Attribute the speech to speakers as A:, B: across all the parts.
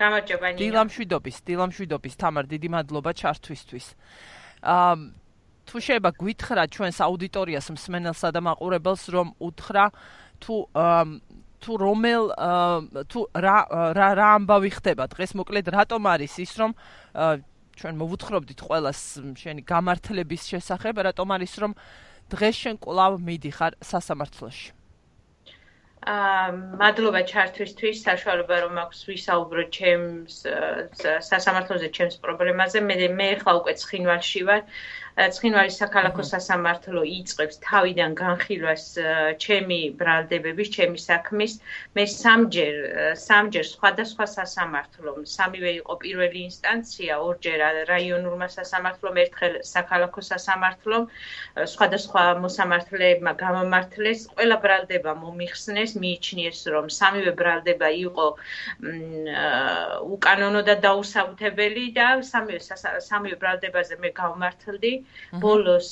A: გამარჯობა ნინა.
B: დილამშვიდობის, დილამშვიდობის თამარ, დიდი მადლობა ჩართვისთვის. აა თუ შეიძლება გვითხრა ჩვენს აუდიტორიას მსმენელსა და მაყურებელს რომ უთხრა თუ თუ რომელ თუ რა რა რა ამბავი ხდება დღეს მოკლედ რატომ არის ის რომ ჩვენ მოვუთხრობდით ყოველას შენი გამართლების შესახებ რატომ არის რომ დღეს შენ კლავ მიდიხარ სასამართლოში
A: მადლობა ჩართვისთვის საშუალება რომ მაქვს ვისაუბრო ჩემს სასამართლოზე ჩემს პრობლემაზე. მე მე ხა უკვე ცხინვალში ვარ ცხინვალის საქალაქო სასამართლო იწყებს თავიდან განხილვას ჩემი ბრალდებების, ჩემი საქმის. მე სამჯერ, სამჯერ სხვადასხვა სასამართლომ, სამივე იყო პირველი ინსტანცია, ორჯერ რაიონულმა სასამართლომ, ერთხელ საქალაქო სასამართლომ, სხვადასხვა მოსამართლეებმა გამომართლეს, ყველა ბრალდება მომიხსნეს, მიიჩნიეს, რომ სამივე ბრალდება იყო უკანონო და დაუსაბუთებელი და სამივე სამივე ბრალდებაზე მე გავმართლდი. ბოლოს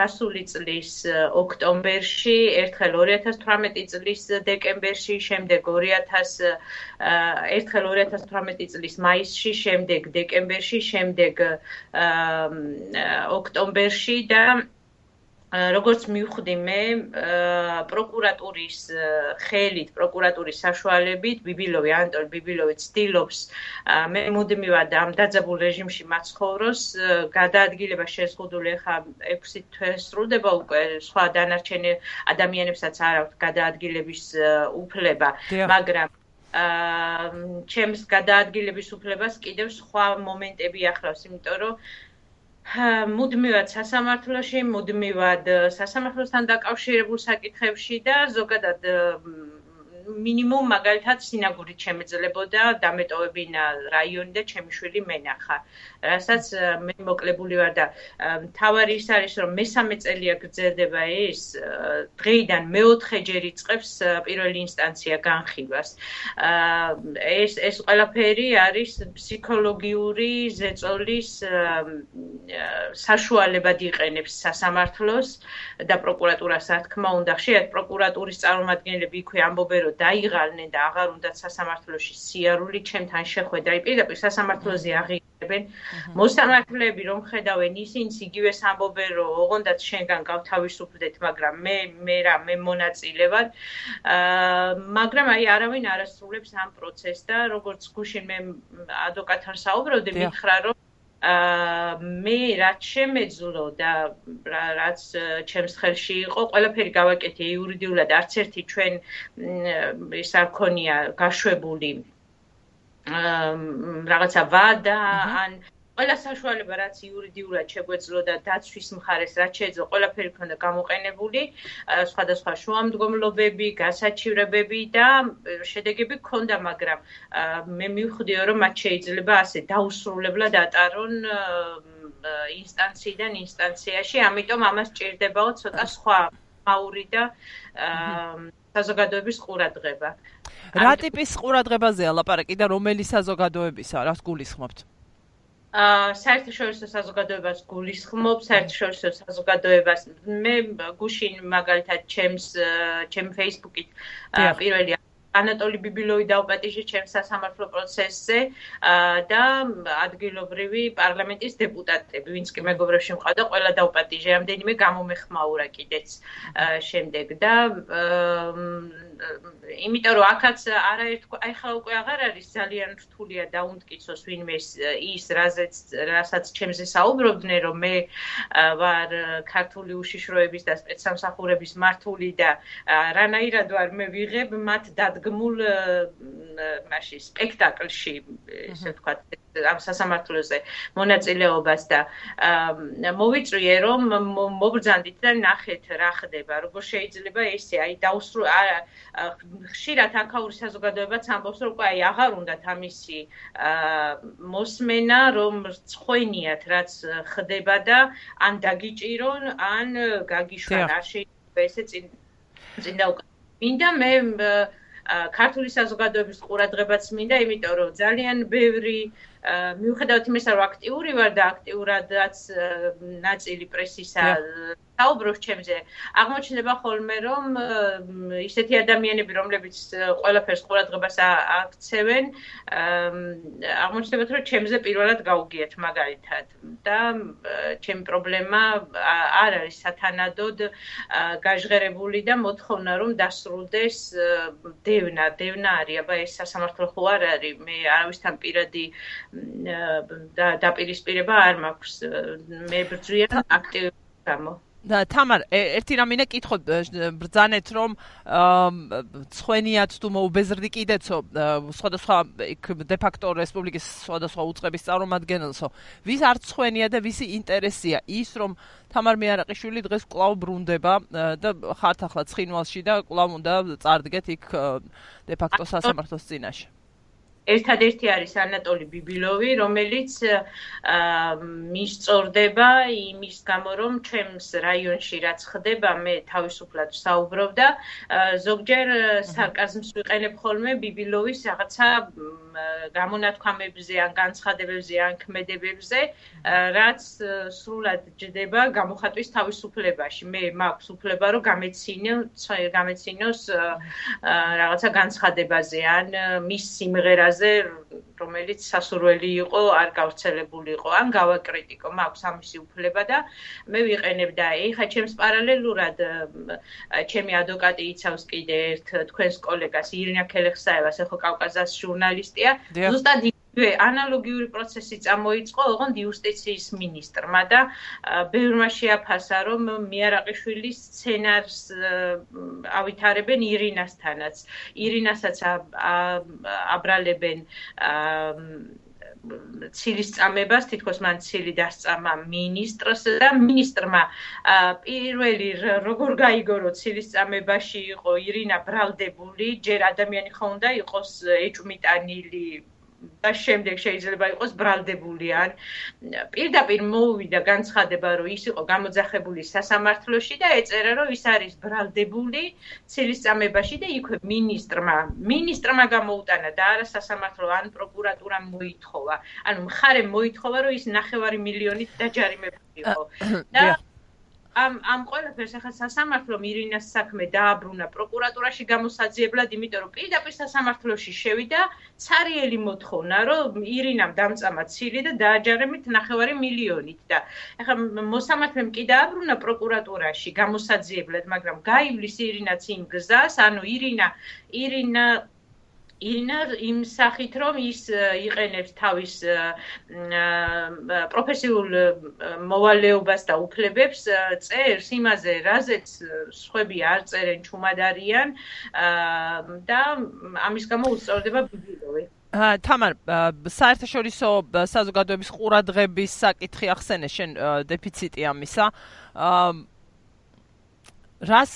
A: გასული წლის ოქტომბერში, ერთხელ 2018 წლის დეკემბერში, შემდეგ 2000 ერთხელ 2018 წლის მაისში, შემდეგ დეკემბერში, შემდეგ ოქტომბერში და როგორც მივხვდი მე პროკურატურის ხელით, პროკურატურის საშუალებით ბიბილოვი ანტონ ბიბილოვი ცდილობს მე მუდმივად ამ დაძაბულ რეჟიმში მაცხოვროს, გადაადგილება შეზღუდული ხა 6 თვეს სრულდება უკვე სხვა დანარჩენი ადამიანებსაც არ აქვს გადაადგილების უფლება, მაგრამ აა ჩემს გადაადგილების უფლებას კიდევ სხვა მომენტები ახლავს, იმიტომ რომ მუდმივად სასამართლოში, მუდმივად სასამართლოსთან დაკავშირებულ საკითხებში და ზოგადად მინიმუმ მაგალითად სინაგურით შემეძლებოდა დამეტოვებინა რაიონი და ჩემი შვილი მენახა. რასაც მე მოკლებული ვარ და თავარი ის არის რომ მესამე წელია გრძელდება ეს დღეიდან მეოთხე ჯერ იწყებს პირველი ინსტანცია განხილვას. ეს ეს ყველაფერი არის ფსიქოლოგიური ზეწოლის საშუალებად იყენებს სასამართლოს და პროკურატურას, რა თქმა უნდა, ხშირად პროკურატურის წარმომადგენლები იქვე ამბობენ რომ დაიღალნენ და აღარ უნდათ სასამართლოში სიარული ჩემთან შეხვედრა. აი პირდაპირ სასამართლოზე აღიარებენ. მოსამართლეები რომ ხედავენ ისინიც იგივეს ამბობენ რომ ოღონდაც შენგან გავთავისუფლდეთ, მაგრამ მე მე რა მე მონაწილე ვარ. აა მაგრამ აი არავინ არ ასრულებს ამ პროცესს და როგორც გუშინ მე ადვოკატთან საუბრობდი, მითხრა რომ მე რაც შემეძლო და რაც ჩემს ხელში იყო, ყველაფერი გავაკეთე იურიდიულად, არც ერთი ჩვენ ის არ ქონია გაშვებული აა რაღაცა ვადა ან ყველა საშუალება რაც იურიდიულად შეგვეძლოდა დაცვის მხარეს რაც შეეძლო ყველაფერი ქონდა გამოყენებული. სხვადასხვა შუამდგომლობები გასაჩივრებები და შედეგები ქონდა მაგრამ მე მივხვდიო რომ მათ შეიძლება ასე დაუსრულებლად ატარონ ინსტანციიდან ინსტანციაში. ამიტომ ამას ჭირდებაო ცოტა სხვა მაური და საზოგადოების ყურადღება.
B: რა ტიპის ყურადღებაზეა ლაპარაკი და რომელი საზოგადოებისა რას გულისხმობთ
A: საერთაშორისო საზოგადოებას გულისხმობ, საერთაშორისო საზოგადოებას მე გუშინ მაგალითად ჩემს ჩემ Facebook-ით პირველი ანატოლი ბიბილოვი დაუპატიჟე ჩემს სასამართლო პროცესზე და ადგილობრივი პარლამენტის დეპუტატები, ვინც კი მეგობრებში მყავდა, ყველა დაუპატიჟე, ამდენიმე გამომეხმაურა კიდეც შემდეგ. და იმიტომ რომ ახაც არაერთ აი ხა უკვე აღარ არის ძალიან რთულია დაუნტკიცოს ვინმე ის რაზეც რასაც ჩემზე საუბრობდნენ რომ მე ვარ ქართული უშიშროების და სპეცსამსახურების მართული და რანაირად ვარ მე ვიღებ მათ დადგმულ მაშინ სპექტაკლში ესე ვთქვათ ამ სასამართლოზე მონაწილეობას და მოვიწვიე რომ მობრძანდით და ნახეთ რა ხდება როგორ შეიძლება ესე აი დაუსრუ ხშირად აკაური საზოგადოებაც ამბობს რომ აი აღარ უნდა თამისი მოსმენა რომ ცხენიათ რაც ხდება და ან დაგიჭირონ ან გაგიშვან არ შეიძლება ესე წინ წინ და მინდა მე ქართული საზოგადოების ყურადღებაც მინდა, იმიტომ რომ ძალიან ბევრი მიუხედავად იმისა, რომ აქტიური ვარ და აქტიურადაც ნაწილი პრესისა საუბრობს ჩემზე, აღმოჩნდება ხოლმე, რომ ისეთი ადამიანები, რომლებიც ყველაფერს ყურადღებას აქცევენ, აღმოჩნდება, რომ ჩემზე პირველად გაუგიათ მაგალითად. და ჩემი პრობლემა არ არის სათანადოდ გაჟღერებული და მოთხოვნა, რომ დასრულდეს დევნა, დევნა არის, აბა ეს სასამართლო ხო არ არის, მე არავისთან პირადი დაპირისპირება არ მაქვს. მე ბრძვიან აქტიურ გამო.
B: და თამარ ერთი რამინე კითხო ბრძანეთ რომ ცხენიათ თუ მოუბეზრდი კიდეცო სხვადასხვა იქ დეფაქტო რესპუბლიკის სხვადასხვა უწყების წარმომადგენელსო ვის არ ცხენია და ვისი ინტერესია ის რომ თამარ მეარაყიშვილი დღეს კლავ ბრუნდება და ხართ ახლა ცხინვალში და კლავ უნდა წარდგეთ იქ დეფაქტო სასამართლოს წინაშე
A: ერთადერთი არის ანატოლი ბიბილოვი, რომელიც მისწორდება იმის გამო, რომ ჩემს რაიონში რაც ხდება, მე თავისუფლად საუბრობ და ზოგჯერ სარკაზმს ვიყენებ ხოლმე ბიბილოვის რაღაცა გამონათქვამებზე ან განცხადებებზე ან ქმედებებზე, რაც სრულად ჯდება გამოხატვის თავისუფლებაში. მე მაქვს უფლება, რომ გამეცინო, გამეცინოს რაღაცა განცხადებაზე ან მის სიმღერაზე, რომელიც სასურველი იყო, არ გავრცელებული იყო, ან გავაკრიტიკო. მაქვს ამისი უფლება და მე ვიყენებ და ეხა ჩემს პარალელურად ჩემი ადვოკატი იცავს კიდე ერთ თქვენს კოლეგას ირინა ქელეხსაევას, ეხო კავკაზას ჟურნალისტი პარტია ზუსტად ანალოგიური პროცესი წამოიწყო ოღონდ იუსტიციის ministrმა და ბევრმა შეაფასა რომ მიარაყიშვილის სცენარს ავითარებენ ირინასთანაც. ირინასაც აბრალებენ ცილის წამებას თითქოს მან ცილი დასწამა ministrს და ministrმა პირველი როგორ გაიგო ცილის წამებაში იყო ირინა ბრალდებული ჯერ ადამიანი ხო უნდა იყოს ეჭვმიტანილი და შემდეგ შეიძლება იყოს ბრალდებული ან პირდაპირ მოუვიდა განცხადება რომ ის იყო გამოძახებული სასამართლოში და ეწერა რომ ის არის ბრალდებული ცილისწამებაში და იქვე ministrმა ministrმა გამოუტანა და არა სასამართლო ან პროკურატურამ მოითხოვა. ანუ მხარე მოითხოვა რომ ის 9 მილიონით დაჯარიმებული იყო. და ამ ამ ყველაფერს ახლა სასამართლო მირინას საქმე დააბრუნა პროკურატურაში გამოსაძიებლად, იმიტომ რომ პირდაპირ სასამართლოში შევიდა цаრიელი მოთხოვნა, რომ ირინამ დამწამა ცილი და დააჯარემით 9 მილიონით და ახლა მოსამართლემ კი დააბრუნა პროკურატურაში გამოსაძიებლად, მაგრამ გაივლის ირინაც იმ გზას, ანუ ირინა ირინა ინა იმ სახით რომ ის იყენებს თავის პროფესიულ მოვალეობას და უფლებებს წერს იმაზე რაზეც სხვები არ წერენ ჩუმად არიან და ამის გამო უსწორდება ბიბილოვი
B: ა თამარ საერთაშორისო საზოგადოების ყურადღების საკითხი ახსენე შენ დეფიციტი ამისა. რას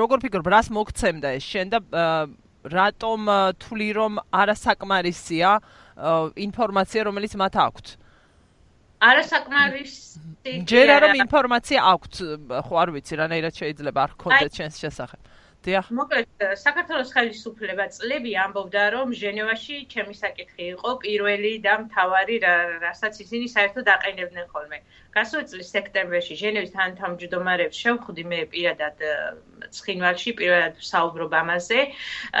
B: როგორ ფიქრობ რას მოგცემდა ეს შენ და რატომ თვლი რომ არასაკმარისია ინფორმაცია რომელიც მათ აქვთ?
A: არასაკმარისი
B: ჯერა რომ ინფორმაცია აქვთ ხო არ ვიცი რანაირად შეიძლება არ გქონდეთ ჩვენს შესახებ დიახ.
A: მოკლედ, საქართველოს ხელისუფლება წლები ამბობდა, რომ ჟენევაში ჩემი საკითხი იყო პირველი და მთავარი, რასაც ისინი საერთოდ აყენებდნენ ხოლმე. გასულ წლის სექტემბერში ჟენევის თანამჯდომარებს შევხვდი მე პირადად ცხინვალში, პირადად საუბრობ ამაზე.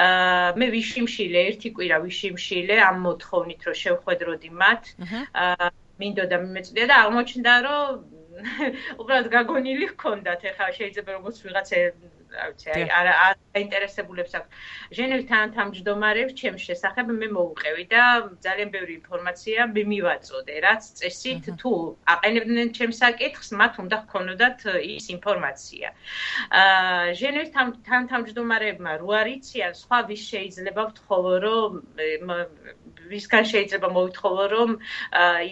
A: აა მე ვიშიმშილე, ერთი კვირა ვიშიმშილე ამ მოთხოვნით, რომ შევხვედროდი მათ. აა მინდოდა მიმეწვია და აღმოჩნდა, რომ უბრალოდ გაგონილი ჰქონდათ, ეხლა შეიძლება როგორც ვიღაცა რა ვიცი, აი არა აინტერესებულებს აქვს. ჟენევის თანამჯდომარებს ჩემს შესახებ მე მოუყევი და ძალიან ბევრი ინფორმაცია მე მივაწოდე, რაც წესით თუ აყენებდნენ ჩემს საკითხს, მათ უნდა ჰქონოდათ ის ინფორმაცია. აა ჟენევის თანამჯდომარებმა რო არიციან, სხვა ვის შეიძლება ვთხოვო, რომ ვისგან შეიძლება მოვითხოვო, რომ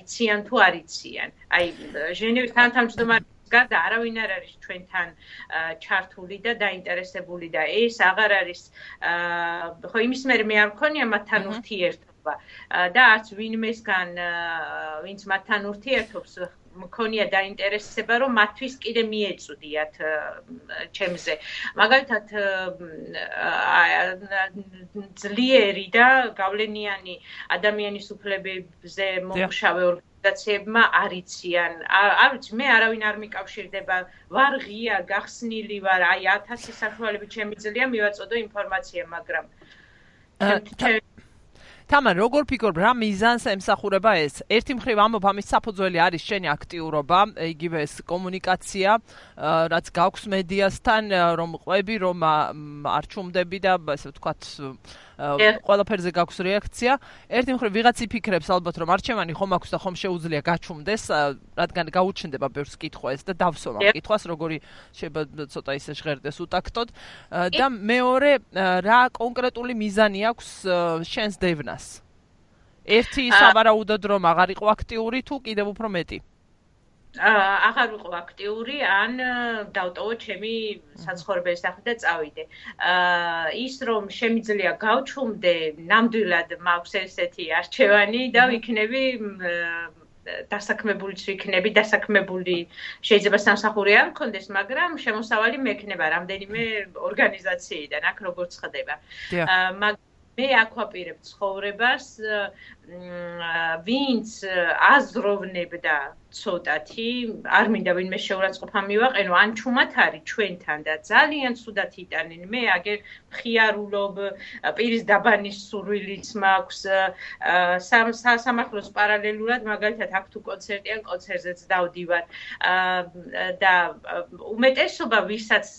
A: იციან თუ არ იციან. აი ჟენევის თანამჯდომარები გარდა არავინ არ არის ჩვენთან ჩართული და დაინტერესებული და ეს აღარ არის ხო იმის მერე მე არ მქონია მათთან ურთიერთობა და არც ვინმესგან ვინც მათთან ურთიერთობს მქონია დაინტერესება რომ მათთვის კიდე მიეწვდიათ ჩემზე. მაგალითად ძლიერი და გავლენიანი ადამიანის უფლებებზე მომშავე ორგანიზაციებმა არიციან არ ვიცი მე არავინ არ მიკავშირდება. ვარ ღია გახსნილი ვარ. აი 1000 საშუალებით შემიძლია მივაწოდო ინფორმაცია მაგრამ
B: თამარ როგორ ფიქრობ რა მიზანს ემსახურება ეს? ერთი მხრივ ამბობ ამის საფუძველი არის შენი აქტიურობა იგივე ეს კომუნიკაცია რაც გაქვს მედიასთან რომ ყვები რომ არ ჩუმდები და ასე ვთქვათ ყველაფერზე გაქვს რეაქცია. ერთი მხრივ ვიღაც იფიქრებს ალბათ რომ არჩევანი ხომ აქვს და ხომ შეუძლია გაჩუმდეს, რადგან გაუჩნდება ბევრს კითხვა ეს და დავსვამ კითხვას, როგორი შეიძლება ცოტა ისე ჟღერდეს უტაქტოდ და მეორე რა კონკრეტული მიზანი აქვს შენს დევნას? ერთი სავარაუდოდ რომ აღარ იყო აქტიური თუ კიდევ უფრო მეტი?
A: აღარ ვიყო აქტიური ან დავტოვო ჩემი საცხოვრებელი სახლი და წავიდე. აა ის რომ შემიძლია გავჩუმდე, ნამდვილად მაქვს ესეთი არჩევანი და ვიქნები დასაქმებულიც ვიქნები, დასაქმებული შეიძლება სამსახური არ მქონდეს, მაგრამ შემოსავალი მექნება რამდენიმე ორგანიზაციიდან, აქ როგორც ხდება. აა მაგ მე აკვაპირებ ცხოვრებას ვინც აზროვნებდა ცოტათი არ მინდა ვინმე შეურაცხყოფა მივაყენო ან ჩუმად არის ჩვენთან და ძალიან ცუდად იტანენ. მე აგერ მხიარულობ პირის დაბანის სურვილიც მაქვს სამ სამართლოს პარალელურად მაგალითად აქ თუ კონცერტი ან კონცერტზეც დავდივარ და უმეტესობა ვისაც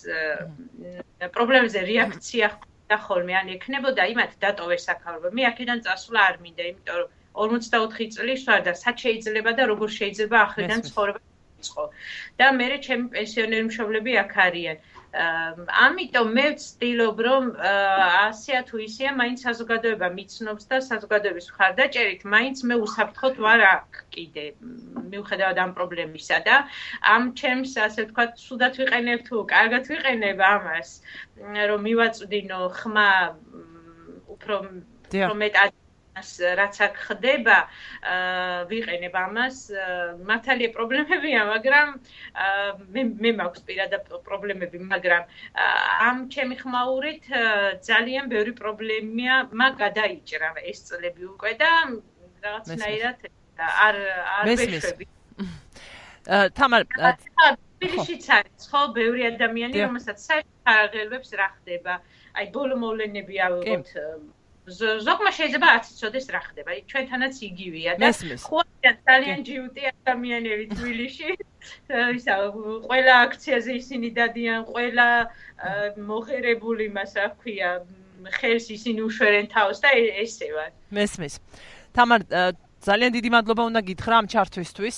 A: პრობლემებზე რეაქცია და ხოლმე ან ეკნებოდა იმათ დატოვეს საქარავა. მე აქედან წასვლა არ მინდა, იმიტომ რომ 44 წლის ვარ და სად შეიძლება და როგორ შეიძლება ახრიდან ცხოვრება იწყო. და მე ჩემი პენსიონერი მშობლები აქ არიან. ამიტომ მე ვცდილობ რომ ასია თუ ისეა მაინც საზოგადოება მიცნობს და საზოგადოების მხარდაჭერით მაინც მე უსაფრთხოდ ვარ აქ კიდე მიუხედავად ამ პრობლემისა და ამ ჩემს ასე ვთქვათ სუდათ ვიყენებ თუ კარგად ვიყენებ ამას რომ მივაწვდინო ხმა უფრო უფრო მეტად რაც აქ ხდება, ვიყენებ ამას. მართალია პრობლემებია, მაგრამ მე მე მაქვს პირადად პრობლემები, მაგრამ ამ ჩემი ხმაურით ძალიან ბევრი პრობლემია მაგ გადაიჭრა ეს წლები უკვე და რაღაცნაირად არ არ ვეშვები.
B: თამარ
A: ფილიშიც არის ხო ბევრი ადამიანი რომელსაც საერთოდ არ აღელვებს რა ხდება. აი ბოლო მოვლენები ავიღოთ ზოგმა შეიძლება არც იცოდეს რა ხდება. ჩვენთანაც იგივეა და ხვალიან ძალიან ჯიუტი ადამიანები თბილისში. ისა ყველა აქციაზე ისინი დადიან, ყველა მოხერებული მას რა ქვია, ხელს ისინი უშვერენ თავს და ესევა.
B: მესმის. თამარ ძალიან დიდი მადლობა უნდა გითხრა ამ ჩართვისთვის.